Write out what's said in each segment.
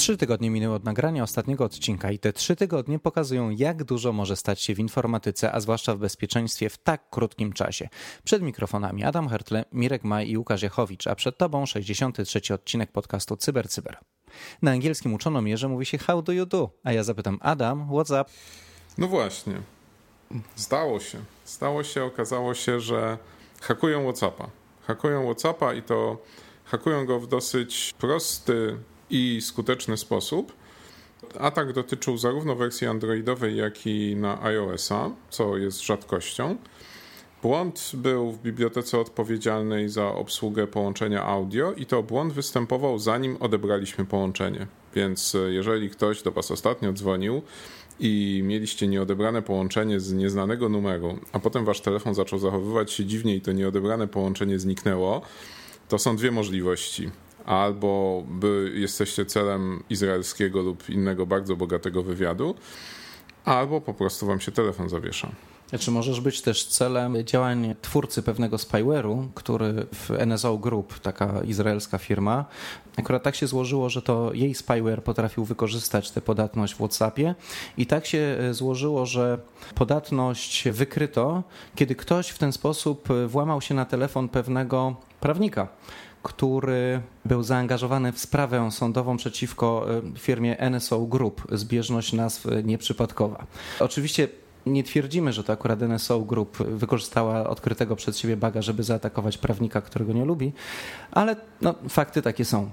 Trzy tygodnie minęły od nagrania ostatniego odcinka i te trzy tygodnie pokazują, jak dużo może stać się w informatyce, a zwłaszcza w bezpieczeństwie w tak krótkim czasie. Przed mikrofonami Adam Hertle, Mirek Maj i Łukasz Jachowicz, a przed tobą 63 odcinek podcastu Cyber Cyber. Na angielskim uczonomierze mówi się how do you do, a ja zapytam Adam, what's up? No właśnie. Stało się. Stało się, okazało się, że hakują WhatsAppa. Hakują WhatsAppa i to hakują go w dosyć prosty, i skuteczny sposób. Atak dotyczył zarówno wersji Androidowej, jak i na iOS-a, co jest rzadkością. Błąd był w bibliotece odpowiedzialnej za obsługę połączenia audio i to błąd występował zanim odebraliśmy połączenie. Więc e, jeżeli ktoś do Was ostatnio dzwonił i mieliście nieodebrane połączenie z nieznanego numeru, a potem Wasz telefon zaczął zachowywać się dziwnie i to nieodebrane połączenie zniknęło, to są dwie możliwości albo by jesteście celem izraelskiego lub innego bardzo bogatego wywiadu, albo po prostu wam się telefon zawiesza. Czy możesz być też celem działań twórcy pewnego spyware'u, który w NSO Group, taka izraelska firma, akurat tak się złożyło, że to jej spyware potrafił wykorzystać tę podatność w WhatsAppie i tak się złożyło, że podatność wykryto, kiedy ktoś w ten sposób włamał się na telefon pewnego prawnika który był zaangażowany w sprawę sądową przeciwko e, firmie NSO Group, zbieżność nazw nieprzypadkowa. Oczywiście nie twierdzimy, że to akurat NSO Group wykorzystała odkrytego przed siebie baga, żeby zaatakować prawnika, którego nie lubi, ale no, fakty takie są.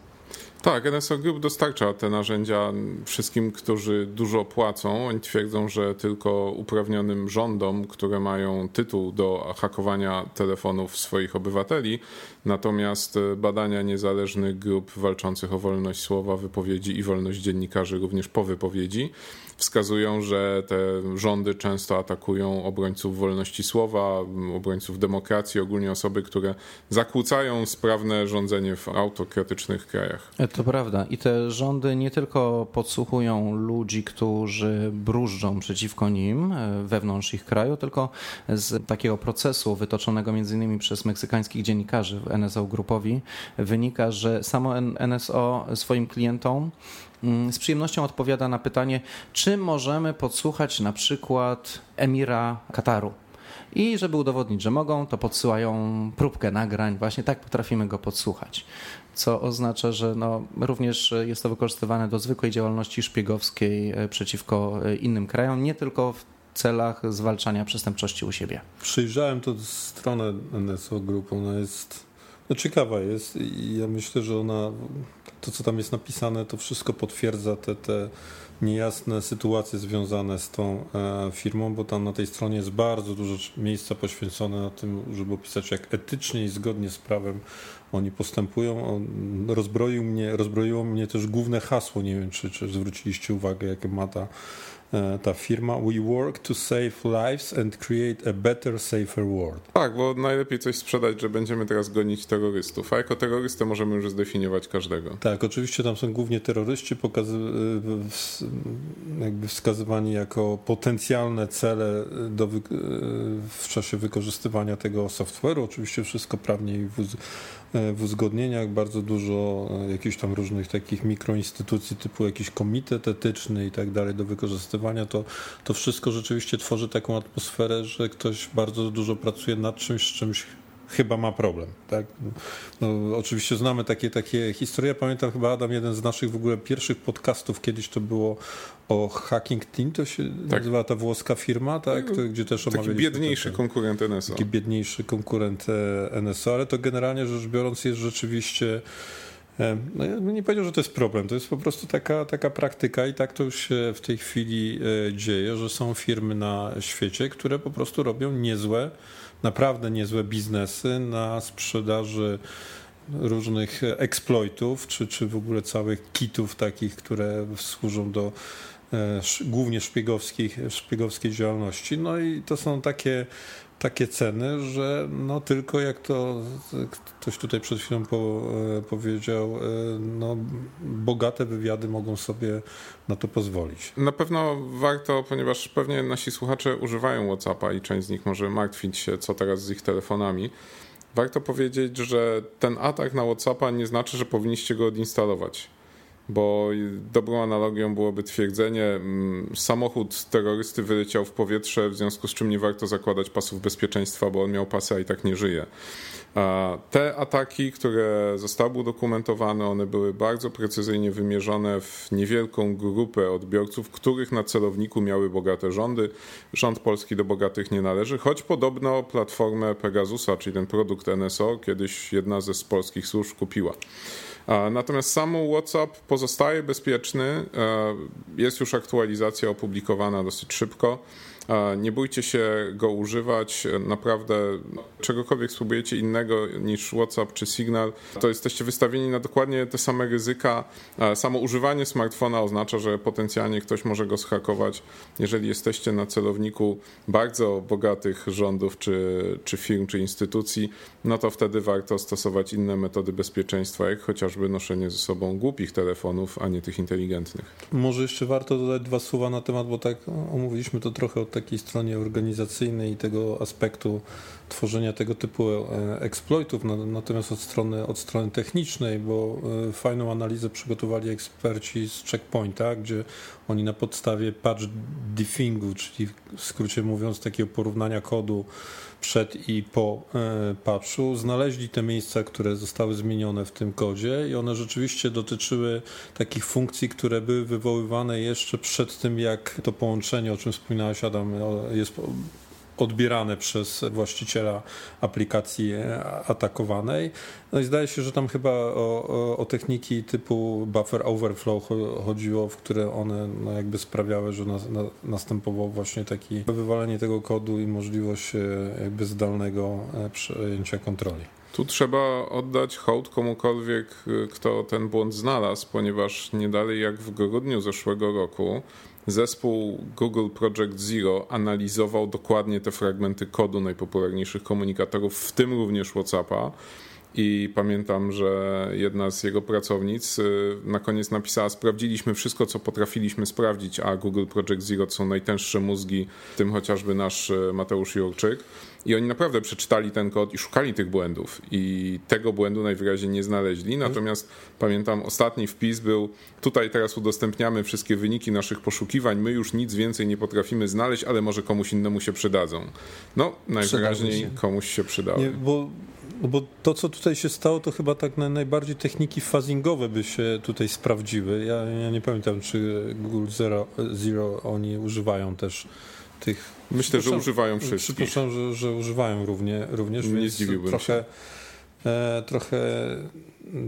Tak, NSO Group dostarcza te narzędzia wszystkim, którzy dużo płacą. Oni twierdzą, że tylko uprawnionym rządom, które mają tytuł do hakowania telefonów swoich obywateli, natomiast badania niezależnych grup walczących o wolność słowa, wypowiedzi i wolność dziennikarzy również po wypowiedzi wskazują, że te rządy często atakują obrońców wolności słowa, obrońców demokracji, ogólnie osoby, które zakłócają sprawne rządzenie w autokratycznych krajach. To prawda. I te rządy nie tylko podsłuchują ludzi, którzy brużdżą przeciwko nim e, wewnątrz ich kraju, tylko z takiego procesu wytoczonego między innymi przez meksykańskich dziennikarzy w NSO Grupowi wynika, że samo NSO swoim klientom Mm, z przyjemnością odpowiada na pytanie, czy możemy podsłuchać na przykład emira Kataru. I żeby udowodnić, że mogą, to podsyłają próbkę nagrań. Właśnie tak potrafimy go podsłuchać. Co oznacza, że no, również jest to wykorzystywane do zwykłej działalności szpiegowskiej e, przeciwko e, innym krajom, nie tylko w celach zwalczania przestępczości u siebie. Przyjrzałem to stronę NSO Group. Ona jest no ciekawa jest i ja myślę, że ona to, co tam jest napisane, to wszystko potwierdza te, te niejasne sytuacje związane z tą e, firmą, bo tam na tej stronie jest bardzo dużo miejsca poświęcone na tym, żeby opisać, jak etycznie i zgodnie z prawem oni postępują. Rozbroił mnie, rozbroiło mnie też główne hasło, nie wiem, czy, czy zwróciliście uwagę, jakie ma ta ta firma We Work to Save Lives and Create a Better, Safer World. Tak, bo najlepiej coś sprzedać, że będziemy teraz gonić terrorystów, a jako terrorystę możemy już zdefiniować każdego. Tak, oczywiście tam są głównie terroryści jakby wskazywani jako potencjalne cele do, w czasie wykorzystywania tego software'u. Oczywiście wszystko prawnie i w, w uzgodnieniach, bardzo dużo e, jakichś tam różnych takich mikroinstytucji typu jakiś komitet etyczny i tak dalej do wykorzystywania to, to wszystko rzeczywiście tworzy taką atmosferę, że ktoś bardzo dużo pracuje nad czymś, z czymś chyba ma problem. Tak? No, oczywiście znamy takie, takie historie. Pamiętam chyba Adam, jeden z naszych w ogóle pierwszych podcastów kiedyś to było o Hacking Team, to się tak. nazywa ta włoska firma, tak? To, gdzie też Taki biedniejszy konkurent NSO. Taki biedniejszy konkurent e, NSO, ale to generalnie rzecz biorąc jest rzeczywiście no ja bym nie powiedział, że to jest problem. To jest po prostu taka, taka praktyka i tak to już się w tej chwili e, dzieje, że są firmy na świecie, które po prostu robią niezłe, naprawdę niezłe biznesy na sprzedaży różnych exploitów, czy, czy w ogóle całych kitów takich, które służą do głównie szpiegowskiej, szpiegowskiej działalności. No i to są takie takie ceny, że no tylko jak to ktoś tutaj przed chwilą po, e, powiedział, e, no bogate wywiady mogą sobie na to pozwolić. Na pewno warto, ponieważ pewnie nasi słuchacze używają WhatsAppa i część z nich może martwić się, co teraz z ich telefonami. Warto powiedzieć, że ten atak na WhatsAppa nie znaczy, że powinniście go odinstalować bo dobrą analogią byłoby twierdzenie, mm, samochód terrorysty wyleciał w powietrze, w związku z czym nie warto zakładać pasów bezpieczeństwa, bo on miał pasy, a i tak nie żyje. Te ataki, które zostały udokumentowane, one były bardzo precyzyjnie wymierzone w niewielką grupę odbiorców, których na celowniku miały bogate rządy. Rząd polski do bogatych nie należy, choć podobno platformę Pegasusa, czyli ten produkt NSO, kiedyś jedna ze polskich służb kupiła. Natomiast sam WhatsApp pozostaje bezpieczny. E, jest już aktualizacja opublikowana dosyć szybko. Nie bójcie się go używać. Naprawdę czegokolwiek spróbujecie innego niż WhatsApp czy Signal, to jesteście wystawieni na dokładnie te same ryzyka. Samo używanie smartfona oznacza, że potencjalnie ktoś może go schakować. Jeżeli jesteście na celowniku bardzo bogatych rządów, czy, czy firm, czy instytucji, no to wtedy warto stosować inne metody bezpieczeństwa, jak chociażby noszenie ze sobą głupich telefonów, a nie tych inteligentnych. Może jeszcze warto dodać dwa słowa na temat, bo tak omówiliśmy to trochę od takiej stronie organizacyjnej i tego aspektu tworzenia tego typu e, exploitów, natomiast od strony, od strony technicznej, bo e, fajną analizę przygotowali eksperci z Checkpointa, gdzie oni na podstawie patch diffingu, czyli w skrócie mówiąc takiego porównania kodu przed i po e, patchu, znaleźli te miejsca, które zostały zmienione w tym kodzie i one rzeczywiście dotyczyły takich funkcji, które były wywoływane jeszcze przed tym, jak to połączenie, o czym wspominałeś Adam, jest odbierane przez właściciela aplikacji atakowanej. No i zdaje się, że tam chyba o, o, o techniki typu buffer overflow chodziło, w które one no jakby sprawiały, że na, na, następowało właśnie takie wywalenie tego kodu i możliwość e, jakby zdalnego e, przejęcia kontroli. Tu trzeba oddać hołd komukolwiek, e, kto ten błąd znalazł, ponieważ nie dalej jak w grudniu zeszłego roku Zespół Google Project Zero analizował dokładnie te fragmenty kodu najpopularniejszych komunikatorów, w tym również WhatsAppa. I pamiętam, że jedna z jego pracownic y, na koniec napisała: Sprawdziliśmy wszystko, co potrafiliśmy sprawdzić, a Google Project Zero to są najtęższe mózgi, tym chociażby nasz y, Mateusz Jurczyk. I oni naprawdę przeczytali ten kod i szukali tych błędów. I tego błędu najwyraźniej nie znaleźli. Natomiast pamiętam, ostatni wpis był: tutaj teraz udostępniamy wszystkie wyniki naszych poszukiwań. My już nic więcej nie potrafimy znaleźć, ale może komuś innemu się przydadzą. No, najwyraźniej komuś się przydały. Nie, bo no bo to, co tutaj się stało, to chyba tak najbardziej techniki fuzzingowe by się tutaj sprawdziły. Ja, ja nie pamiętam, czy Google Zero, Zero oni używają też tych. Myślę, że używają wszystkich. Przypuszczam, że, że używają równie, również, nie zdziwiłbym trochę, się. E, trochę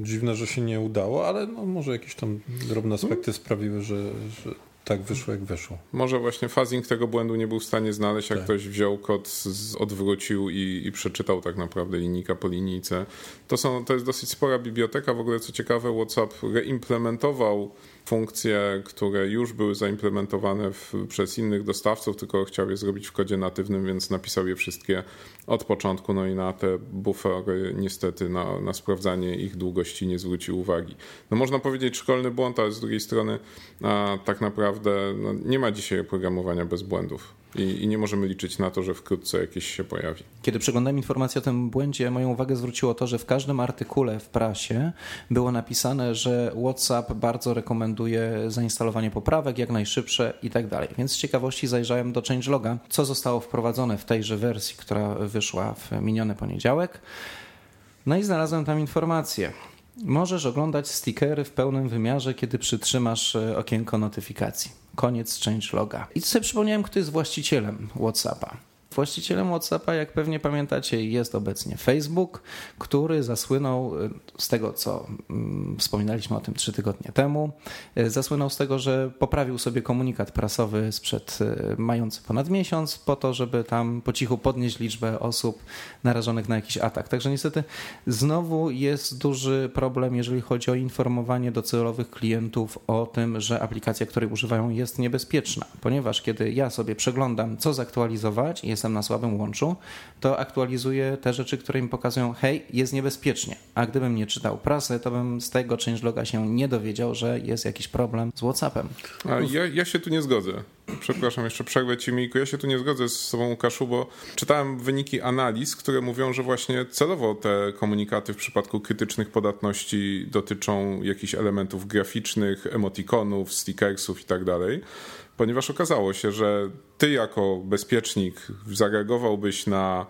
dziwne, że się nie udało, ale no, może jakieś tam drobne aspekty sprawiły, że, że tak wyszło, jak wyszło. Może właśnie fuzzing tego błędu nie był w stanie znaleźć, jak tak. ktoś wziął kod, odwrócił i, i, przeczytał tak naprawdę linijka po linijce. To, są, to jest dosyć spora biblioteka. W ogóle co ciekawe, WhatsApp reimplementował funkcje, które już były zaimplementowane w, przez innych dostawców, tylko chciał je zrobić w kodzie natywnym, więc napisał je wszystkie od początku, no i na te buffery niestety na, na sprawdzanie ich długości nie zwrócił uwagi. No można powiedzieć szkolny błąd, ale z drugiej strony a, tak naprawdę no, nie ma dzisiaj oprogramowania bez błędów. I, I, nie możemy liczyć na to, że wkrótce jakieś się pojawi. Kiedy przeglądałem informacje o tym błędzie, moją uwagę zwróciło to, że w każdym artykule w prasie było napisane, że WhatsApp bardzo rekomenduje zainstalowanie poprawek jak najszybsze i tak dalej. Więc z ciekawości zajrzałem do changeloga, co zostało wprowadzone w tejże wersji, która wyszła w miniony poniedziałek. No i znalazłem tam informację. Możesz oglądać stickery w pełnym wymiarze, kiedy przytrzymasz e, okienko notyfikacji. Koniec changeloga. I sobie przypomniałem, kto jest właścicielem WhatsAppa. Właścicielem WhatsAppa, jak pewnie pamiętacie, jest obecnie Facebook, który zasłynął z tego, co mm, wspominaliśmy o tym trzy tygodnie temu, zasłynął z tego, że poprawił sobie komunikat prasowy sprzed mający ponad miesiąc po to, żeby tam po cichu podnieść liczbę osób narażonych na jakiś atak. Także niestety znowu jest duży problem, jeżeli chodzi o informowanie docelowych klientów o tym, że aplikacja, której używają jest niebezpieczna, ponieważ kiedy ja sobie przeglądam, co zaktualizować jestem na słabym łączu, to aktualizuję te rzeczy, które mi pokazują, hej, jest niebezpiecznie. A gdybym nie czytał prasy, to bym z tego changeloga się nie dowiedział, że jest jakiś problem z WhatsAppem. A ja, ja się tu nie zgodzę. Przepraszam, jeszcze przerwę Ci, Miku. Ja się tu nie zgodzę z Tobą, Łukaszu, bo czytałem wyniki analiz, które mówią, że właśnie celowo te komunikaty w przypadku krytycznych podatności dotyczą jakichś elementów graficznych, emotikonów, stickersów i tak dalej, ponieważ okazało się, że Ty jako bezpiecznik zareagowałbyś na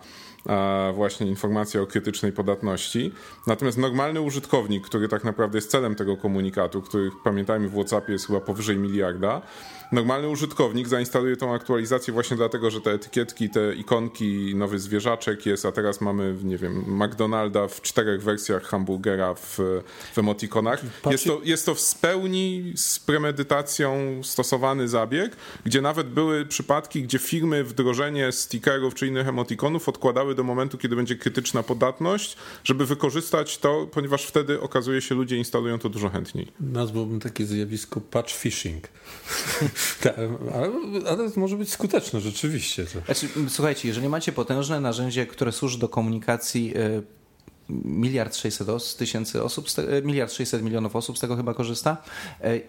właśnie informacje o krytycznej podatności. Natomiast normalny użytkownik, który tak naprawdę jest celem tego komunikatu, których pamiętajmy w WhatsAppie jest chyba powyżej miliarda, normalny użytkownik zainstaluje tą aktualizację właśnie dlatego, że te etykietki, te ikonki, nowy zwierzaczek jest, a teraz mamy, nie wiem, McDonalda w czterech wersjach hamburgera w, w emotikonach. Jest to, jest to w pełni z premedytacją stosowany zabieg, gdzie nawet były przypadki, gdzie firmy wdrożenie stickerów czy innych emotikonów odkładały do momentu, kiedy będzie krytyczna podatność, żeby wykorzystać to, ponieważ wtedy okazuje się, ludzie instalują to dużo chętniej. Nazwałbym takie zjawisko patch phishing. Ale, ale może być skuteczne rzeczywiście. Znaczy, słuchajcie, jeżeli macie potężne narzędzie, które służy do komunikacji e, miliard sześćset tysięcy osób, e, miliard sześćset milionów osób z tego chyba korzysta, e,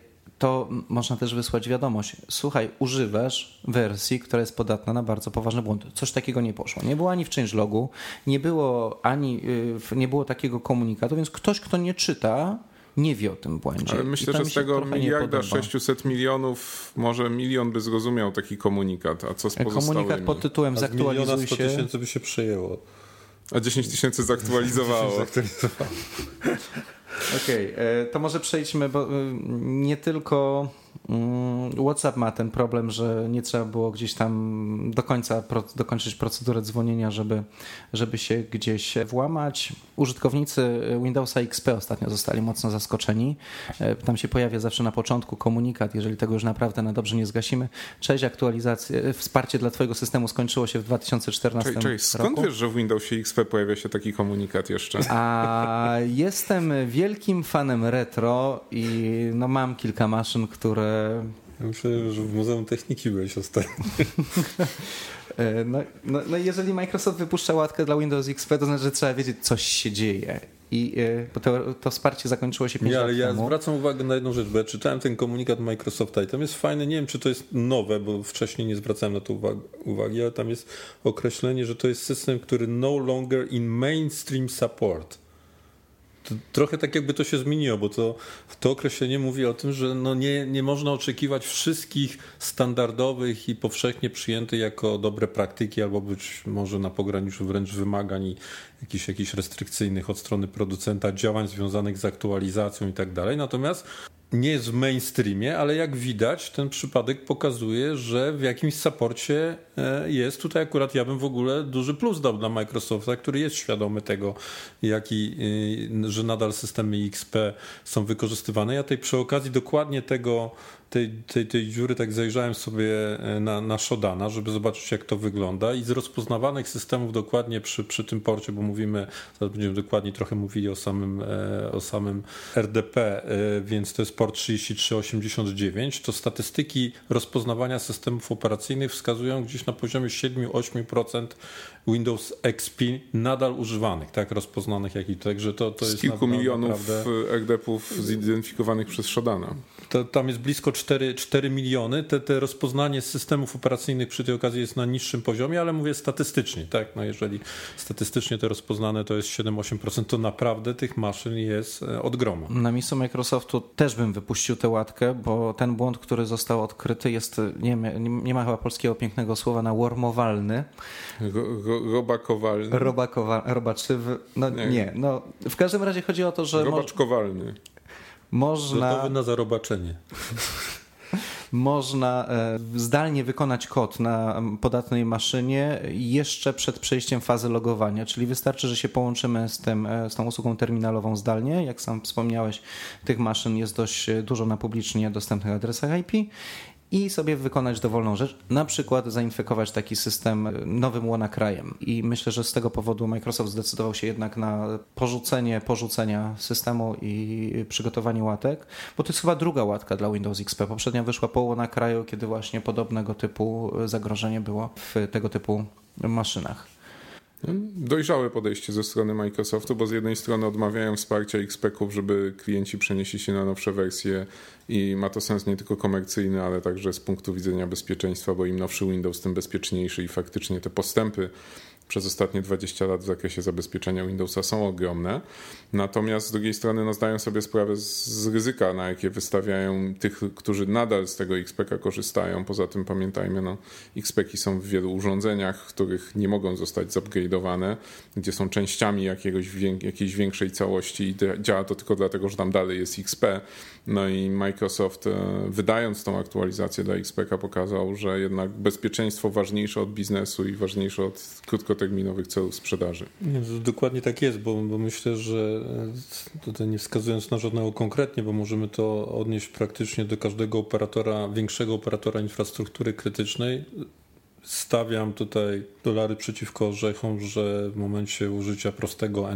to można też wysłać wiadomość. Słuchaj, używasz wersji, która jest podatna na bardzo poważny błąd. Coś takiego nie poszło. Nie było ani w changelogu, nie było ani nie było takiego komunikatu, więc ktoś, kto nie czyta, nie wie o tym błędzie. Ale myślę, że z tego miliarda 600 milionów może milion by zrozumiał taki komunikat, a co z pozostałymi? Komunikat pod tytułem a zaktualizuj się. 100 tysięcy by się przejęło. A 10 tysięcy zaktualizowało. 10 zaktualizowało. Okej, okay, e, to może przejdźmy, bo e, nie tylko Mm, WhatsApp ma ten problem, że nie trzeba było gdzieś tam do końca dokończyć procedurę dzwonienia, żeby, żeby się gdzieś włamać. Użytkownicy Windowsa XP ostatnio zostali mocno zaskoczeni. E, tam się pojawia zawsze na początku komunikat, jeżeli tego już naprawdę na dobrze nie zgasimy. Cześć, aktualizacja, wsparcie dla Twojego systemu skończyło się w 2014 cześć, cześć. Skąd roku. wiesz, że w Windowsie XP pojawia się taki komunikat jeszcze? A jestem wielkim fanem retro i no mam kilka maszyn, które ja myślę, że w Muzeum Techniki byłeś ostatnio. E, no, no, no jeżeli Microsoft wypuszcza łatkę dla Windows XP, to znaczy, że trzeba wiedzieć, coś się dzieje. I e, bo to, to wsparcie zakończyło się 5 ja, lat ale ja temu. zwracam uwagę na jedną rzecz, bo ja czytałem ten komunikat Microsofta i tam jest fajne, nie wiem czy to jest nowe, bo wcześniej nie zwracałem na to uwagi, ale tam jest określenie, że to jest system, który no longer in mainstream support trochę tak jakby to się zmieniło, bo to, to określenie mówi o tym, że no nie, nie można oczekiwać wszystkich standardowych i powszechnie przyjętych jako dobre praktyki, albo być może na pograniczu wręcz wymagań i jakichś, jakichś restrykcyjnych od strony producenta działań związanych z aktualizacją i tak dalej. Natomiast nie jest w mainstreamie, ale jak widać, ten przypadek pokazuje, że w jakimś saporcie e, jest. Tutaj akurat ja bym w ogóle duży plus dał dla Microsofta, który jest świadomy tego, jaki, e, że nadal systemy XP są wykorzystywane. Ja tej przy okazji dokładnie tego tej, tej, tej dziury tak zajrzałem sobie e, na, na Shodana, żeby zobaczyć jak to wygląda i z rozpoznawanych systemów dokładnie przy, przy tym porcie, bo mówimy, zaraz będziemy dokładnie trochę mówili o samym, e, o samym RDP, e, więc to jest port 3389, to statystyki rozpoznawania systemów operacyjnych wskazują gdzieś na poziomie 7-8% Windows XP nadal używanych, tak, rozpoznanych jak i także to, to z jest kilku milionów naprawdę... RDP-ów zidentyfikowanych przez Shodana. To, tam jest blisko 4, 4 miliony. Te, te rozpoznanie systemów operacyjnych przy tej okazji jest na niższym poziomie, ale mówię statystycznie, tak, no jeżeli statystycznie to rozpoznane to jest 7-8%, to naprawdę tych maszyn jest e, od groma. Na miejscu Microsoftu też bym wypuścił tę łatkę, bo ten błąd, który został odkryty jest, nie, nie ma chyba polskiego pięknego słowa na wormowalny. Robakowalny. Robakowa, robaczyw, no nie. nie. no w każdym razie chodzi o to, że... Robaczkowalny. Można... Gotowy na zarobaczenie. można e, zdalnie wykonać kod na podatnej maszynie jeszcze przed przejściem fazy logowania, czyli wystarczy, że się połączymy z, tym, e, z tą usługą terminalową zdalnie. Jak sam wspomniałeś, tych maszyn jest dość dużo na publicznie dostępnych adresach IP i sobie wykonać dowolną rzecz, na przykład zainfekować taki system nowym WannaCryem. I myślę, że z tego powodu Microsoft zdecydował się jednak na porzucenie porzucenia systemu i przygotowanie łatek, bo to jest chyba druga łatka dla Windows XP. Poprzednia wyszła po WannaCryu, kiedy właśnie podobnego typu zagrożenie było w tego typu maszynach. Dojrzałe podejście ze strony Microsoftu, bo z jednej strony odmawiają wsparcia XP-ów, żeby klienci przenieśli się na nowsze wersje i ma to sens nie tylko komercyjny, ale także z punktu widzenia bezpieczeństwa, bo im nowszy Windows, tym bezpieczniejszy i faktycznie te postępy przez ostatnie 20 lat w zakresie zabezpieczenia Windowsa są ogromne. Natomiast z drugiej strony no, zdają sobie sprawę z ryzyka, na jakie wystawiają tych, którzy nadal z tego XPK korzystają. Poza tym pamiętajmy, no, XPki są w wielu urządzeniach, których nie mogą zostać zupgrade'owane, gdzie są częściami jakiegoś, jakiejś większej całości i działa to tylko dlatego, że tam dalej jest XP. No i Microsoft e, wydając tą aktualizację dla XPK pokazał, że jednak bezpieczeństwo ważniejsze od biznesu i ważniejsze od krótkoterminowych celów sprzedaży. Nie, dokładnie tak jest, bo, bo myślę, że e, tutaj nie wskazując na żadnego konkretnie, bo możemy to odnieść praktycznie do każdego operatora, większego operatora infrastruktury krytycznej, stawiam tutaj dolary przeciwko orzechom, że w momencie użycia prostego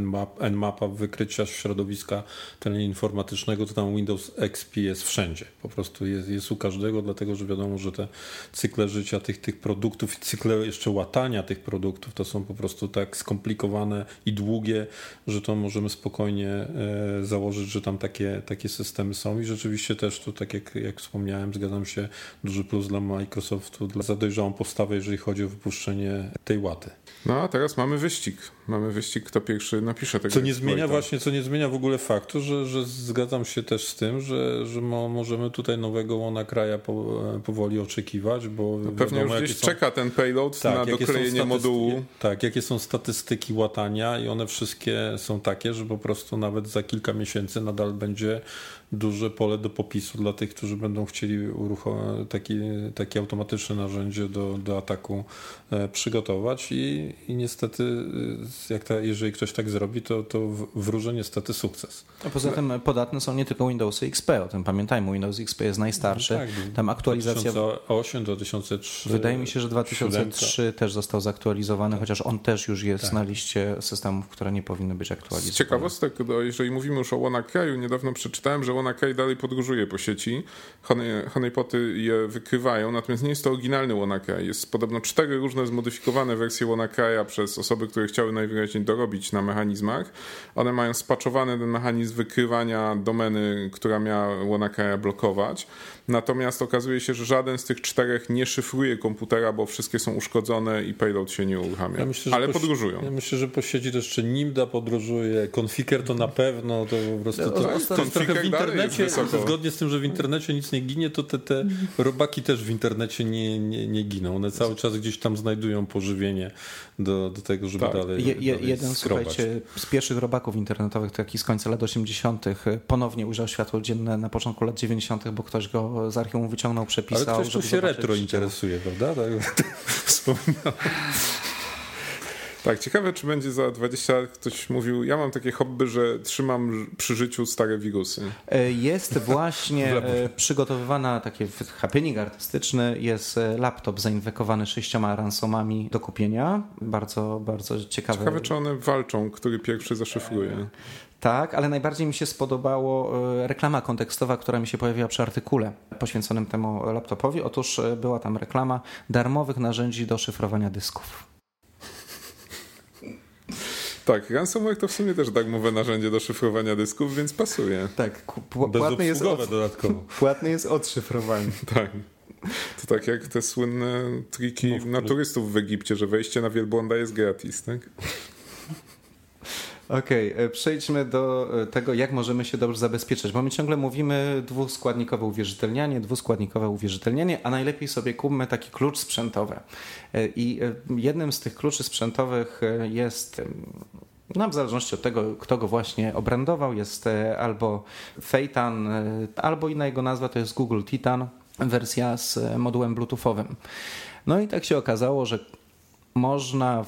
Nmapa, wykrycia środowiska teleinformatycznego, to tam Windows XP jest wszędzie. Po prostu jest, jest u każdego, dlatego że wiadomo, że te cykle życia tych, tych produktów i cykle jeszcze łatania tych produktów to są po prostu tak skomplikowane i długie, że to możemy spokojnie e, założyć, że tam takie, takie systemy są i rzeczywiście też tu, tak jak, jak wspomniałem, zgadzam się, duży plus dla Microsoftu, dla za dojrzałą postawę, jeżeli chodzi o wypuszczenie tej łaty. No a teraz mamy wyścig. Mamy wyścig, kto pierwszy napisze tego. Co nie zmienia właśnie, co nie zmienia w ogóle faktu, że, że zgadzam się też z tym, że, że możemy tutaj nowego łona kraja po, powoli oczekiwać, bo no pewnie wiadomo, już gdzieś są... czeka ten payload tak, na doklejenie modułu. Tak, jakie są statystyki łatania i one wszystkie są takie, że po prostu nawet za kilka miesięcy nadal będzie duże pole do popisu dla tych, którzy będą chcieli taki, takie automatyczne narzędzie do, do ataku e, przygotować i, i niestety e, jak ta, jeżeli ktoś tak zrobi, to, to wróży niestety sukces. A poza tym podatne są nie tylko Windowsy XP, o tym pamiętajmy, Windows XP jest najstarszy, tak, tam aktualizacja... 2008 do 2003. Wydaje mi się, że 2003 7. też został zaktualizowany, chociaż on też już jest tak. na liście systemów, które nie powinny być aktualizowane. Z ciekawostek, jeżeli mówimy już o WannaCry'u, niedawno przeczytałem, że WannaCry dalej podróżuje po sieci. Honey, honeypoty je wykrywają, natomiast nie jest to oryginalny WannaCry. Jest podobno cztery różne zmodyfikowane wersje WannaCry'a przez osoby, które chciały najwyraźniej dorobić na mechanizmach. One mają spaczowany ten mechanizm wykrywania domeny, która miała WannaCry'a blokować. Natomiast okazuje się, że żaden z tych czterech nie szyfruje komputera, bo wszystkie są uszkodzone i payload się nie uruchamia. Ja myślę, Ale podróżują. Ja myślę, że po sieci to jeszcze Nimda podróżuje, Konfiker to na pewno, to po prostu to, to, to w internecie, zgodnie z tym, że w internecie nic nie ginie, to te, te robaki też w internecie nie, nie, nie giną. One cały czas gdzieś tam znajdują pożywienie do, do tego, żeby tak. dalej, je, dalej Jeden, skrobać. słuchajcie, z pierwszych robaków internetowych, taki z końca lat 80., ponownie ujrzał światło dzienne na początku lat 90., bo ktoś go z archiwum wyciągnął, przepisał. Ale ktoś tu się retro interesuje, prawda? Tak, wspomniałem. Tak, ciekawe, czy będzie za 20 lat ktoś mówił, ja mam takie hobby, że trzymam przy życiu stare wirusy. E, jest właśnie e, przygotowywana taki happening artystyczny, jest e, laptop zainfekowany sześcioma ransomami do kupienia. Bardzo, bardzo ciekawe. Ciekawe, czy one walczą, który pierwszy zaszyfruje. Tak, ale najbardziej mi się spodobało reklama kontekstowa, która mi się pojawiła przy artykule poświęconym temu laptopowi. Otóż była tam reklama darmowych narzędzi do szyfrowania dysków. Tak, ransomware to w sumie też darmowe narzędzie do szyfrowania dysków, więc pasuje. Tak, płatny jest, od... dodatkowo. płatny jest odszyfrowany. tak. To tak jak te słynne triki no, na turystów w Egipcie, że wejście na wielbłąda jest gratis, tak? Okej, okay, e, przejdźmy do e, tego, jak możemy się dobrze zabezpieczyć, bo my ciągle mówimy dwuskładnikowe uwierzytelnianie, dwuskładnikowe uwierzytelnianie, a najlepiej sobie kupmy taki klucz sprzętowy. E, I jednym z tych kluczy sprzętowych jest no, w zależności od tego, kto go właśnie obrandował, jest albo Fejtan, albo inna jego nazwa to jest Google Titan. wersja z modułem bluetoothowym. No i tak się okazało, że można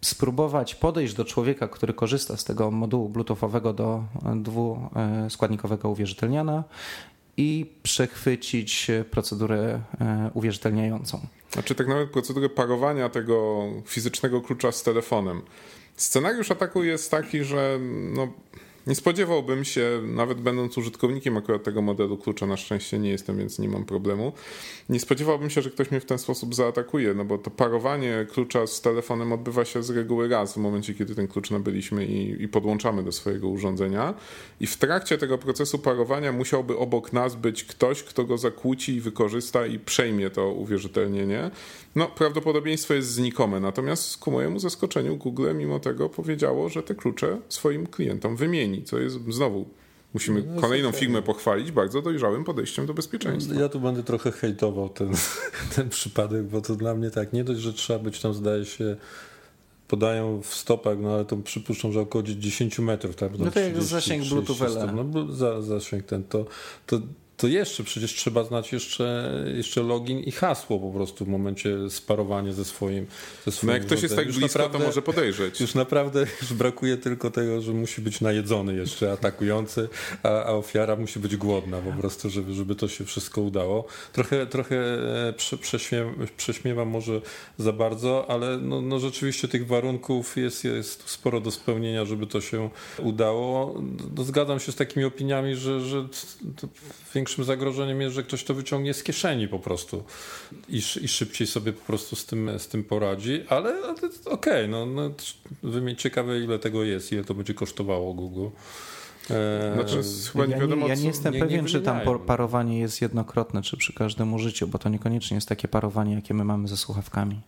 spróbować podejść do człowieka, który korzysta z tego modułu bluetoothowego do dwuskładnikowego uwierzytelniana i przechwycić procedurę e, uwierzytelniającą. Znaczy tak nawet procedurę parowania tego fizycznego klucza z telefonem. Scenariusz ataku jest taki, że no, nie spodziewałbym się, nawet będąc użytkownikiem akurat tego modelu klucza, na szczęście nie jestem, więc nie mam problemu, nie spodziewałbym się, że ktoś mnie w ten sposób zaatakuje, no bo to parowanie klucza z telefonem odbywa się z reguły raz w momencie, kiedy ten klucz nabyliśmy i, i podłączamy do swojego urządzenia. I w trakcie tego procesu parowania musiałby obok nas być ktoś, kto go zakłóci i wykorzysta i przejmie to uwierzytelnienie. No, prawdopodobieństwo jest znikome, natomiast ku mojemu zaskoczeniu Google mimo tego powiedziało, że te klucze swoim klientom wymieni, co jest znowu Musimy no, kolejną okay. firmę pochwalić bardzo dojrzałym podejściem do bezpieczeństwa. Ja tu będę trochę hejtował ten, ten przypadek, bo to dla mnie tak, nie dość, że trzeba być tam, zdaje się, podają w stopach, no ale to przypuszczam, że około 10 metrów. Tak? No to jak zasięg Bluetooth No, za, zasięg ten, to, to to jeszcze przecież trzeba znać jeszcze, jeszcze login i hasło po prostu w momencie sparowania ze swoim ze swoim No jak ktoś jest tak już blisko, naprawdę, to może podejrzeć. Już naprawdę już brakuje tylko tego, że musi być najedzony jeszcze atakujący, a, a ofiara musi być głodna po prostu, żeby, żeby to się wszystko udało. Trochę, trochę e, prześmiewam, prześmiewam może za bardzo, ale no, no rzeczywiście tych warunków jest, jest sporo do spełnienia, żeby to się udało. No, zgadzam się z takimi opiniami, że, że większość największym zagrożeniem jest, że ktoś to wyciągnie z kieszeni po prostu i, i szybciej sobie po prostu z tym, z tym poradzi, ale okej, okay, no, no ciekawe ile tego jest, ile to będzie kosztowało Google. E, znaczy, chyba nie wiadomo, ja nie, ja nie jestem nie, pewien, nie czy tam parowanie jest jednokrotne, czy przy każdym użyciu, bo to niekoniecznie jest takie parowanie, jakie my mamy ze słuchawkami.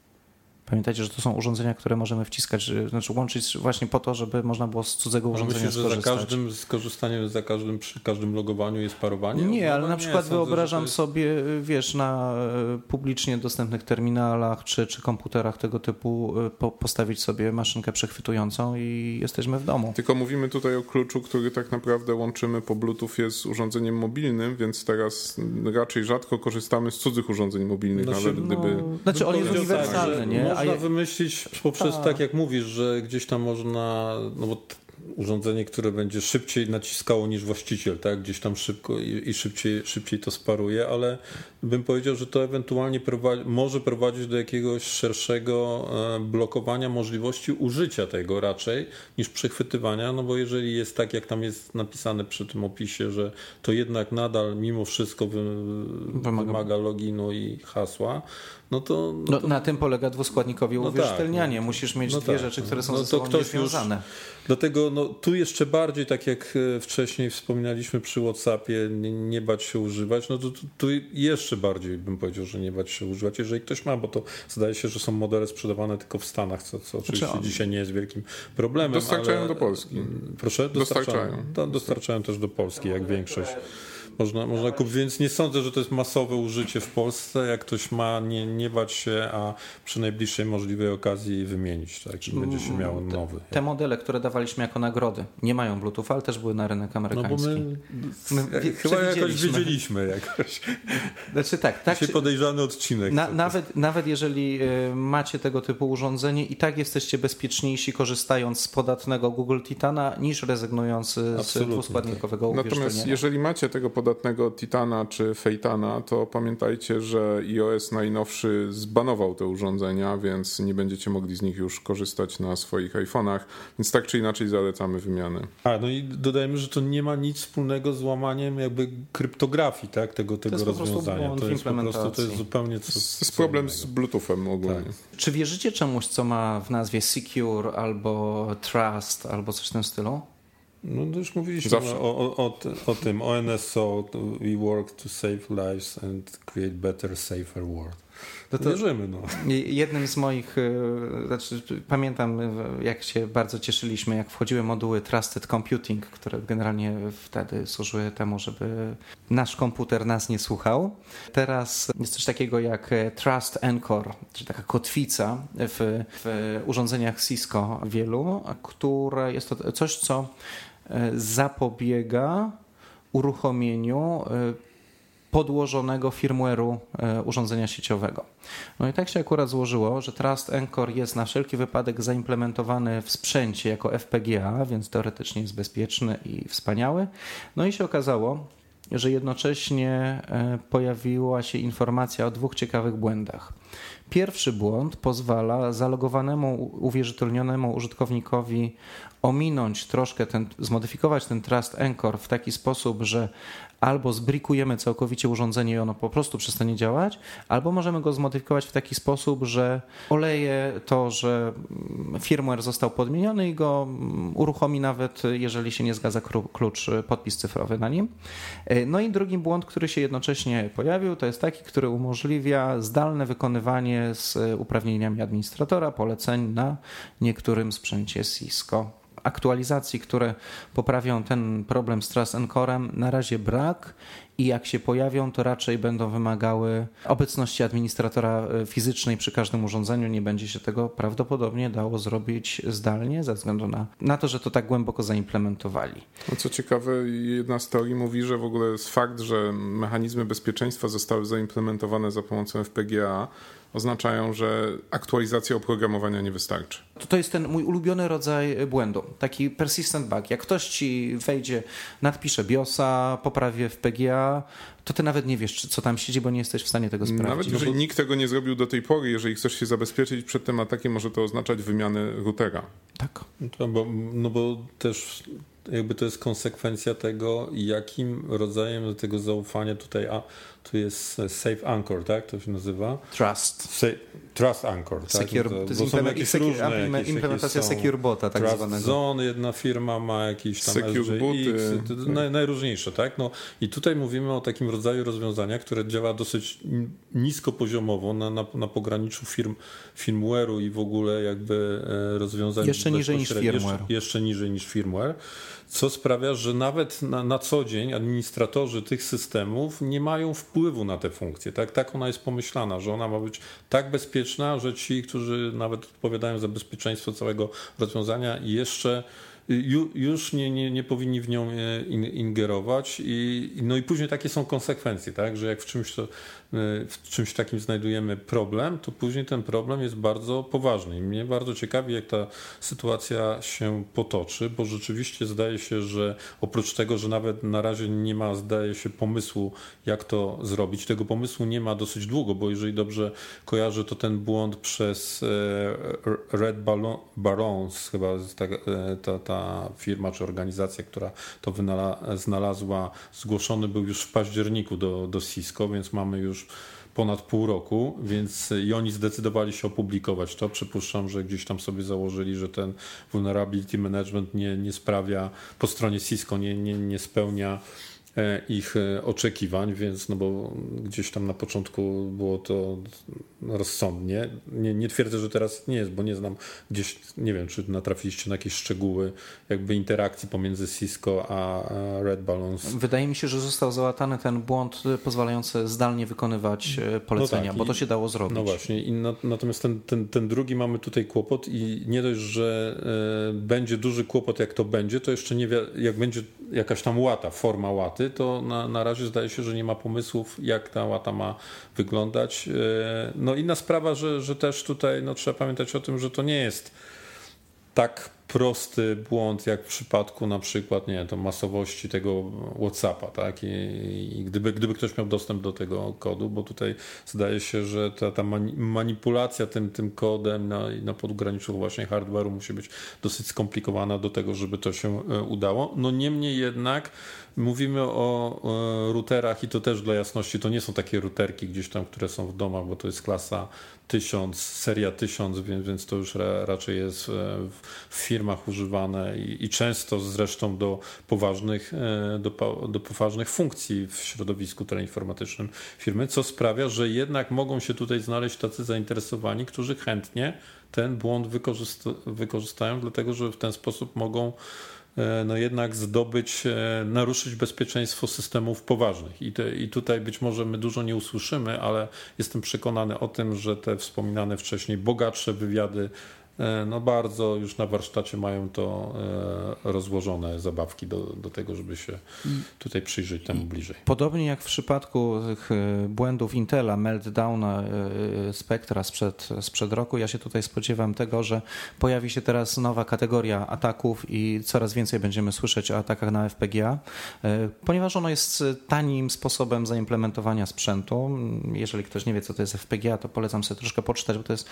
Pamiętajcie, że to są urządzenia, które możemy wciskać, znaczy łączyć właśnie po to, żeby można było z cudzego urządzenia myślisz, skorzystać. że za każdym skorzystaniem, za każdym, przy każdym logowaniu jest parowanie? Nie, ale na przykład nie, wyobrażam jest... sobie, wiesz, na e, publicznie dostępnych terminalach czy, czy komputerach tego typu e, po, postawić sobie maszynkę przechwytującą i jesteśmy w domu. Tylko mówimy tutaj o kluczu, który tak naprawdę łączymy po Bluetooth jest urządzeniem mobilnym, więc teraz raczej rzadko korzystamy z cudzych urządzeń mobilnych, znaczy, nawet gdyby... No, znaczy on jest uniwersalny, nie? Można wymyślić poprzez, tak. tak jak mówisz, że gdzieś tam można, no bo urządzenie, które będzie szybciej naciskało niż właściciel, tak? Gdzieś tam szybko i, i szybciej, szybciej to sparuje, ale bym powiedział, że to ewentualnie prowadzi, może prowadzić do jakiegoś szerszego e, blokowania możliwości użycia tego raczej niż przechwytywania, no bo jeżeli jest tak, jak tam jest napisane przy tym opisie, że to jednak nadal mimo wszystko wy, wymaga. wymaga loginu i hasła, no to, no, no to... na tym polega dwuskładnikowe no uwierzytelnianie. Tak, no, Musisz mieć no dwie tak, rzeczy, które są no ze sobą ktoś związane. Już, dlatego no, tu jeszcze bardziej, tak jak e, wcześniej wspominaliśmy przy WhatsAppie, nie, nie bać się używać, no to tu jeszcze bardziej bym powiedział, że nie bać się używać, jeżeli ktoś ma, bo to zdaje się, że są modele sprzedawane tylko w Stanach, co, co oczywiście znaczy, dzisiaj nie jest wielkim problemem. Dostarczają ale... do Polski. Proszę? Dostarczają. Dostarczają, dostarczają też do Polski, jak większość można, można kupić, więc nie sądzę, że to jest masowe użycie w Polsce. Jak ktoś ma, nie, nie bać się, a przy najbliższej możliwej okazji wymienić, tak, i będzie się miał nowy. Te, te, modele, które dawaliśmy jako nagrody, nie mają Bluetooth, ale też były na rynek amerykański. No bo my, my chyba jakoś wiedzieliśmy. Jakoś. Znaczy tak, tak. Się podejrzany odcinek. Na, nawet, nawet jeżeli y, macie tego typu urządzenie i tak jesteście bezpieczniejsi korzystając z podatnego Google Titana niż rezygnując z dwuskładnikowego tak. Natomiast jeżeli macie tego podatnego dodatnego Titana czy Fejtana, to pamiętajcie, że iOS najnowszy zbanował te urządzenia, więc nie będziecie mogli z nich już korzystać na swoich iPhone'ach, więc tak czy inaczej zalecamy wymianę. A, no i dodajmy, że to nie ma nic wspólnego z łamaniem jakby kryptografii tak, tego, tego to rozwiązania. To jest po prostu to jest zupełnie co, To jest problem z Bluetoothem ogólnie. Tak. Czy wierzycie czemuś, co ma w nazwie Secure albo Trust albo coś w tym stylu? No to już mówiliśmy o, o, o, o, tym, o NSO, we work to save lives and create better, safer world. No to Wierzymy, no. Jednym z moich, e, znaczy pamiętam e, jak się bardzo cieszyliśmy, jak wchodziły moduły Trusted Computing, które generalnie wtedy służyły temu, żeby nasz komputer nas nie słuchał. Teraz jest coś takiego jak e, Trust Encore, czyli taka kotwica w, w urządzeniach Cisco wielu, które jest to coś, co zapobiega uruchomieniu podłożonego firmware'u e, urządzenia sieciowego. No i tak się akurat złożyło, że Trust Encore jest na wszelki wypadek zaimplementowany w sprzęcie jako FPGA, więc teoretycznie jest bezpieczny i wspaniały. No i się okazało, że jednocześnie e, pojawiła się informacja o dwóch ciekawych błędach. Pierwszy błąd pozwala zalogowanemu, uwierzytelnionemu użytkownikowi ominąć troszkę ten, zmodyfikować ten Trust Anchor w taki sposób, że albo zbrikujemy całkowicie urządzenie i ono po prostu przestanie działać, albo możemy go zmodyfikować w taki sposób, że oleje to, że firmware został podmieniony i go uruchomi nawet, jeżeli się nie zgadza klucz, podpis cyfrowy na nim. No i drugi błąd, który się jednocześnie pojawił, to jest taki, który umożliwia zdalne wykonywanie z uprawnieniami administratora poleceń na niektórym sprzęcie Cisco aktualizacji, które poprawią ten problem z Trust Encorem na razie brak i jak się pojawią, to raczej będą wymagały obecności administratora e, fizycznej przy każdym urządzeniu. Nie będzie się tego prawdopodobnie dało zrobić zdalnie ze względu na, na to, że to tak głęboko zaimplementowali. No co ciekawe, jedna z teorii mówi, że w ogóle jest fakt, że mechanizmy bezpieczeństwa zostały zaimplementowane za pomocą FPGA, oznaczają, że aktualizacja oprogramowania nie wystarczy. To, to jest ten mój ulubiony rodzaj błędu, taki persistent bug. Jak ktoś ci wejdzie, nadpisze BIOSa, poprawi FPGA, to ty nawet nie wiesz, co tam siedzi, bo nie jesteś w stanie tego sprawdzić. Nawet jeżeli no bo... nikt tego nie zrobił do tej pory, jeżeli chcesz się zabezpieczyć przed tym atakiem, może to oznaczać wymianę routera. Tak. No bo, no bo też jakby to jest konsekwencja tego, jakim rodzajem tego zaufania tutaj, a tu jest Safe Anchor, tak? To się nazywa? Trust. Sa Trust Anchor, tak? Secure, to, to jest są jakieś różne, jakieś, implementacja jakieś Secure Bota tak Trust zwanego. Zone, jedna firma ma jakiś tam Secure SGX. Naj, najróżniejsze, tak? No i tutaj mówimy o takim rodzaju rozwiązania, które działa dosyć niskopoziomowo na, na, na pograniczu firm, firmware'u i w ogóle jakby e, rozwiązań jeszcze niżej niż firmware. Jeszcze, jeszcze niżej niż firmware co sprawia, że nawet na, na, co dzień administratorzy tych systemów nie mają wpływu na te funkcje. Tak, tak ona jest pomyślana, że ona ma być tak bezpieczna, że ci, którzy nawet odpowiadają za bezpieczeństwo całego rozwiązania, jeszcze już nie, nie, nie powinni w nią e, ingerować i, no i później takie są konsekwencje, tak, że jak w czymś to w czymś takim znajdujemy problem, to później ten problem jest bardzo poważny. I mnie bardzo ciekawi, jak ta sytuacja się potoczy, bo rzeczywiście zdaje się, że oprócz tego, że nawet na razie nie ma, zdaje się, pomysłu, jak to zrobić, tego pomysłu nie ma dosyć długo, bo jeżeli dobrze kojarzę, to ten błąd przez e, Red Barons, chyba ta, e, ta, ta firma czy organizacja, która to znalazła, zgłoszony był już w październiku do, do Cisco, więc mamy już już ponad pół roku, więc i oni zdecydowali się opublikować to. Przypuszczam, że gdzieś tam sobie założyli, że ten vulnerability management nie, nie sprawia po stronie Cisco, nie, nie, nie spełnia ich e, oczekiwań, więc no bo gdzieś tam na początku było to rozsądnie. Nie, nie twierdzę, że teraz nie jest, bo nie znam gdzieś, nie wiem, czy natrafiliście na jakieś szczegóły jakby interakcji pomiędzy Cisco a Red Balloons. Wydaje mi się, że został załatany ten błąd pozwalający zdalnie wykonywać e, polecenia, no tak, bo to się dało zrobić. No właśnie, I na, natomiast ten, ten, ten drugi mamy tutaj kłopot i nie dość, że y, będzie duży kłopot, jak to będzie, to jeszcze nie wie, jak będzie jakaś tam łata, forma łaty, to na, na razie zdaje się, że nie ma pomysłów, jak ta łata ma wyglądać. E, no inna sprawa, że, że też tutaj no, trzeba pamiętać o tym, że to nie jest tak prosty błąd, jak w przypadku na przykład, nie to masowości tego WhatsAppa, tak? I, i gdyby, gdyby ktoś miał dostęp do tego kodu, bo tutaj zdaje się, że ta, ta manipulacja tym, tym kodem na, na podgraniczu właśnie hardware'u musi być dosyć skomplikowana do tego, żeby to się e, udało. No niemniej jednak mówimy o, o routerach i to też dla jasności, to nie są takie routerki gdzieś tam, które są w domach, bo to jest klasa 1000, seria 1000, więc, więc to już ra, raczej jest e, w, firmach używane i, i, często zresztą do poważnych, e, do, do poważnych funkcji w środowisku teleinformatycznym firmy, co sprawia, że jednak mogą się tutaj znaleźć tacy zainteresowani, którzy chętnie ten błąd wykorzysta wykorzystają, dlatego że w ten sposób mogą no jednak zdobyć, e, naruszyć bezpieczeństwo systemów poważnych. I, te, I tutaj być może my dużo nie usłyszymy, ale jestem przekonany o tym, że te wspominane wcześniej bogatsze wywiady e, no bardzo już na warsztacie mają to e, rozłożone zabawki do, do tego, żeby się tutaj przyjrzeć temu bliżej. Podobnie jak w przypadku tych e, błędów Intela, meltdowna Spectra sprzed, sprzed roku, ja się tutaj spodziewam tego, że pojawi się teraz nowa kategoria ataków i coraz więcej będziemy słyszeć o atakach na FPGA, ponieważ ono jest tanim sposobem zaimplementowania sprzętu. Jeżeli ktoś nie wie, co to jest FPGA, to polecam sobie troszkę poczytać, bo to jest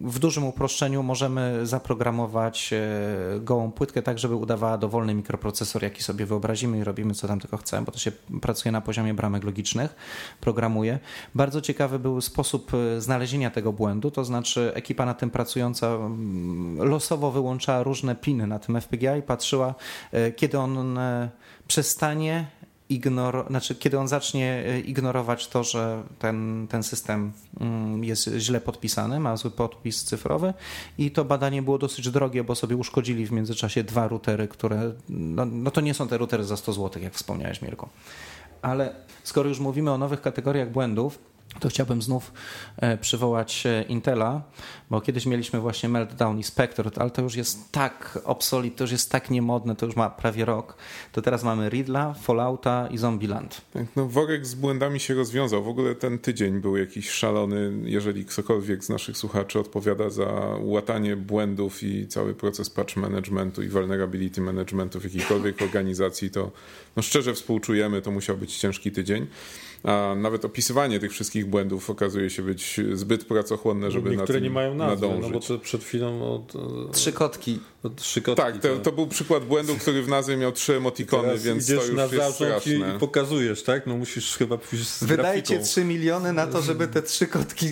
w dużym uproszczeniu możemy zaprogramować e, gołą płytkę tak, żeby udawała dowolny mikroprocesor, jaki sobie wyobrazimy i robimy co tam tylko chcemy, bo to się pracuje na poziomie bramek logicznych, programuje. Bardzo ciekawy był sposób e, znalezienia tego błędu, to znaczy ekipa na tym pracująca mm, losowo wyłączała różne piny na tym FPGA i patrzyła, e, kiedy on przestanie ignoro, znaczy, kiedy on zacznie e, ignorować to, że ten, ten system mm, jest źle podpisany, ma zły podpis cyfrowy i to badanie było dosyć drogie, bo sobie uszkodzili w międzyczasie dwa routery, które, no, no to nie są te routery za 100 zł, jak wspomniałeś Mirko. Ale skoro już mówimy o nowych kategoriach błędów, to chciałbym znów e, przywołać e, Intela, bo kiedyś mieliśmy właśnie Meltdown i Spectre, ale to już jest tak obsolit, to już jest tak niemodne, to już ma prawie rok. To teraz mamy Riddla, Fallouta i Zombieland. Tak, no worek z błędami się rozwiązał. W ogóle ten tydzień był jakiś szalony. Jeżeli ktokolwiek z naszych słuchaczy odpowiada za łatanie błędów i cały proces patch managementu i vulnerability managementu w jakiejkolwiek organizacji, to no szczerze współczujemy, to musiał być ciężki tydzień a nawet opisywanie tych wszystkich błędów okazuje się być zbyt pracochłonne, żeby Niektóre na tym nie mają nazwy, nadążyć. no bo to przed chwilą... Od, trzy kotki. Od, trzy kotki tak, to, to, był przykład błędu, który w nazwie miał trzy emotikony, więc to już na jest straszne. I, i pokazujesz, tak? No musisz chyba pójść z Wydajcie grafiką. 3 miliony na to, żeby te trzy kotki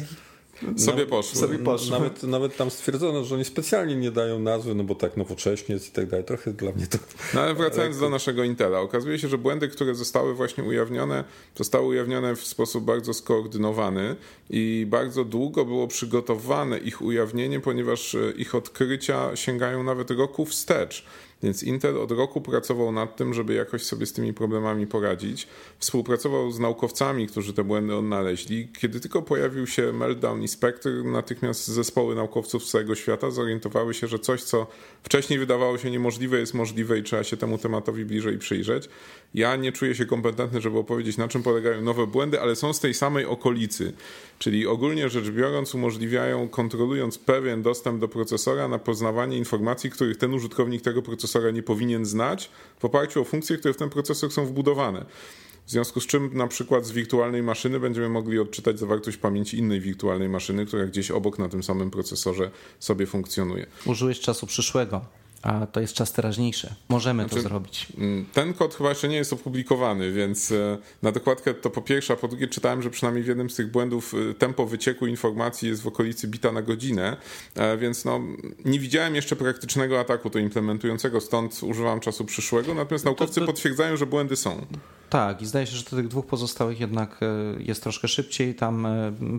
sobie poszły. Sobie poszły. Nawet, nawet tam stwierdzono, że oni specjalnie nie dają nazwy, no bo tak nowocześnie i tak dalej. Trochę dla mnie to... No ale wracając do naszego Intela, okazuje się, że błędy, które zostały właśnie ujawnione, zostały ujawnione w sposób bardzo skoordynowany i bardzo długo było przygotowane ich ujawnienie, ponieważ e, ich odkrycia sięgają nawet roku wstecz. Więc Intel od roku pracował nad tym, żeby jakoś sobie z tymi problemami poradzić. Współpracował z naukowcami, którzy te błędy odnaleźli. Kiedy tylko pojawił się Meltdown i Spectre, natychmiast zespoły naukowców z całego świata zorientowały się, że coś, co wcześniej wydawało się niemożliwe, jest możliwe i trzeba się temu tematowi bliżej przyjrzeć. Ja nie czuję się kompetentny, żeby opowiedzieć, na czym polegają nowe błędy, ale są z tej samej okolicy. Czyli ogólnie rzecz biorąc, umożliwiają, kontrolując pewien dostęp do procesora na poznawanie informacji, których ten użytkownik tego procesora nie powinien znać, w oparciu o funkcje, które w ten procesor są wbudowane. W związku z czym na przykład z wirtualnej maszyny będziemy mogli odczytać zawartość pamięci innej wirtualnej maszyny, która gdzieś obok na tym samym procesorze sobie funkcjonuje. Użyłeś czasu przyszłego a to jest czas teraźniejszy. Możemy znaczy, to zrobić. Mm, ten kod chyba jeszcze nie jest opublikowany, więc e, na dokładkę to po pierwsze, a po drugie czytałem, że przynajmniej w jednym z tych błędów e, tempo wycieku informacji jest w okolicy bita na godzinę, e, więc no, nie widziałem jeszcze praktycznego ataku to implementującego, stąd używam czasu przyszłego, natomiast naukowcy to, to... potwierdzają, że błędy są. Tak, i zdaje się, że do tych dwóch pozostałych jednak jest troszkę szybciej. Tam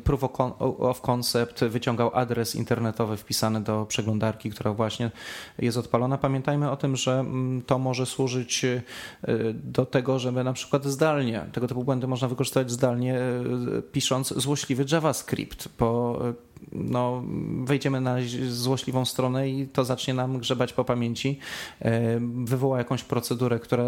proof of concept wyciągał adres internetowy wpisany do przeglądarki, która właśnie jest od odpalona. Pamiętajmy o tym, że mm, to może służyć y, do tego, żeby na przykład zdalnie, tego typu błędy można wykorzystać zdalnie, pisząc złośliwy JavaScript, bo no, wejdziemy na złośliwą stronę i to zacznie nam grzebać po pamięci, wywoła jakąś procedurę, która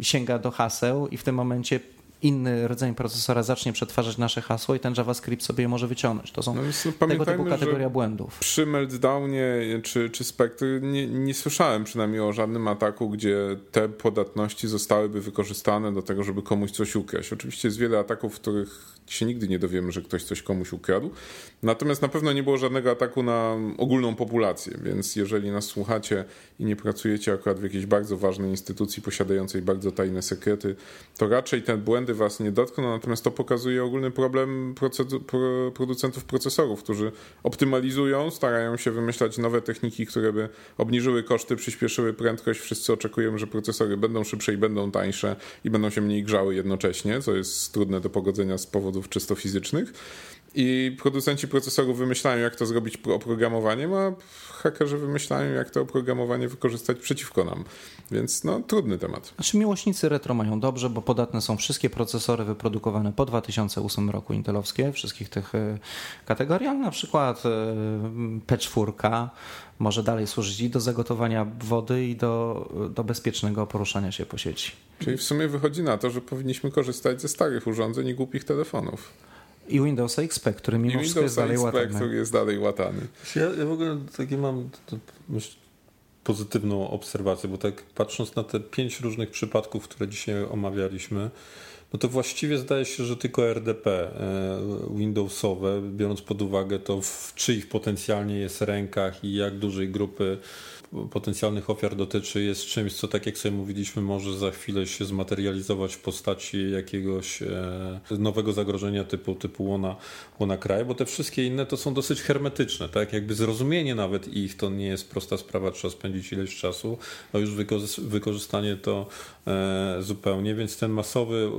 sięga do haseł i w tym momencie inny rodzaj procesora zacznie przetwarzać nasze hasło i ten JavaScript sobie je może wyciągnąć. To są no tego typu kategoria błędów. Przy Meltdownie czy, czy Spectre nie, nie słyszałem przynajmniej o żadnym ataku, gdzie te podatności zostałyby wykorzystane do tego, żeby komuś coś ukraść. Oczywiście jest wiele ataków, w których się nigdy nie dowiemy, że ktoś coś komuś ukradł. Natomiast na pewno nie było żadnego ataku na ogólną populację, więc jeżeli nas słuchacie i nie pracujecie akurat w jakiejś bardzo ważnej instytucji posiadającej bardzo tajne sekrety, to raczej te błędy was nie dotkną, natomiast to pokazuje ogólny problem producentów procesorów, którzy optymalizują, starają się wymyślać nowe techniki, które by obniżyły koszty, przyspieszyły prędkość. Wszyscy oczekujemy, że procesory będą szybsze i będą tańsze i będą się mniej grzały jednocześnie, co jest trudne do pogodzenia z powodów czysto fizycznych. I producenci procesorów wymyślają, jak to zrobić oprogramowaniem, a hakerzy wymyślają, jak to oprogramowanie wykorzystać przeciwko nam. Więc no, trudny temat. Znaczy miłośnicy retro mają dobrze, bo podatne są wszystkie procesory wyprodukowane po 2008 roku intelowskie, wszystkich tych e, kategorii, ale na przykład P4 może dalej służyć i do zagotowania wody i do, do bezpiecznego poruszania się po sieci. Czyli w sumie wychodzi na to, że powinniśmy korzystać ze starych urządzeń i głupich telefonów. I Windows XP, który mimo wszystko jest dalej XP, łatany. który jest dalej łatany. Ja, ja w ogóle takie mam myśl, pozytywną obserwację, bo tak patrząc na te pięć różnych przypadków, które dzisiaj omawialiśmy, no to właściwie zdaje się, że tylko RDP e, Windowsowe, biorąc pod uwagę to, w czyich potencjalnie jest rękach i jak dużej grupy potencjalnych ofiar dotyczy, jest czymś, co tak jak sobie mówiliśmy, może za chwilę się zmaterializować w postaci jakiegoś e, nowego zagrożenia typu, typu łona, łona kraju, bo te wszystkie inne to są dosyć hermetyczne, tak? Jakby zrozumienie nawet ich to nie jest prosta sprawa, trzeba spędzić ileś czasu, a już wykorzystanie to e, zupełnie, więc ten masowy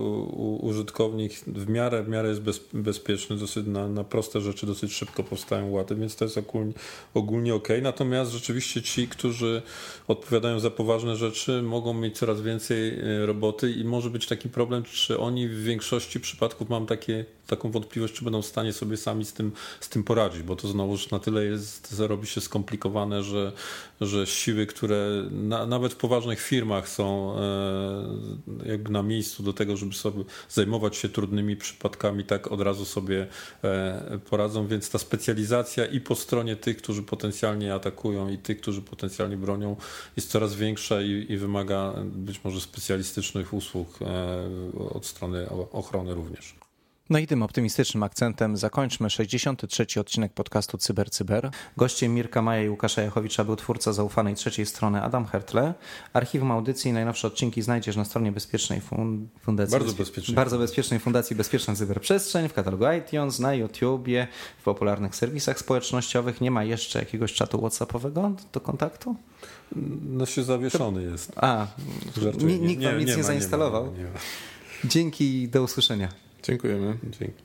użytkownik w miarę, w miarę jest bez, bezpieczny, dosyć na, na proste rzeczy dosyć szybko powstają łady, więc to jest ogólnie, ogólnie ok. Natomiast rzeczywiście ci, którzy którzy odpowiadają za poważne rzeczy, mogą mieć coraz więcej e, roboty i może być taki problem, czy oni w większości przypadków mam takie, taką wątpliwość, czy będą w stanie sobie sami z tym, z tym poradzić, bo to znowuż na tyle jest, robi się skomplikowane, że, że siły, które na, nawet w poważnych firmach są e, jakby na miejscu do tego, żeby sobie zajmować się trudnymi przypadkami, tak od razu sobie e, poradzą, więc ta specjalizacja i po stronie tych, którzy potencjalnie atakują i tych, którzy potencjalnie bronią, jest coraz większa i, i wymaga być może specjalistycznych usług e, od strony ochrony również. No i tym optymistycznym akcentem zakończmy 63. odcinek podcastu Cyber Cyber. Gościem Mirka Maja i Łukasza Jachowicza był twórca zaufanej trzeciej strony Adam Hertle. Archiwum audycji i najnowsze odcinki znajdziesz na stronie Bezpiecznej Fundacji. Bardzo bezpiecznej. Bardzo bezpiecznej Fundacji Bezpieczna Cyberprzestrzeń, w katalogu iTunes, na YouTubie, w popularnych serwisach społecznościowych. Nie ma jeszcze jakiegoś czatu WhatsAppowego do kontaktu? No się zawieszony to... jest. A, nikt wam nic nie, nie zainstalował. Nie ma, nie ma. Dzięki i do usłyszenia. Dziękujemy. Dzięki.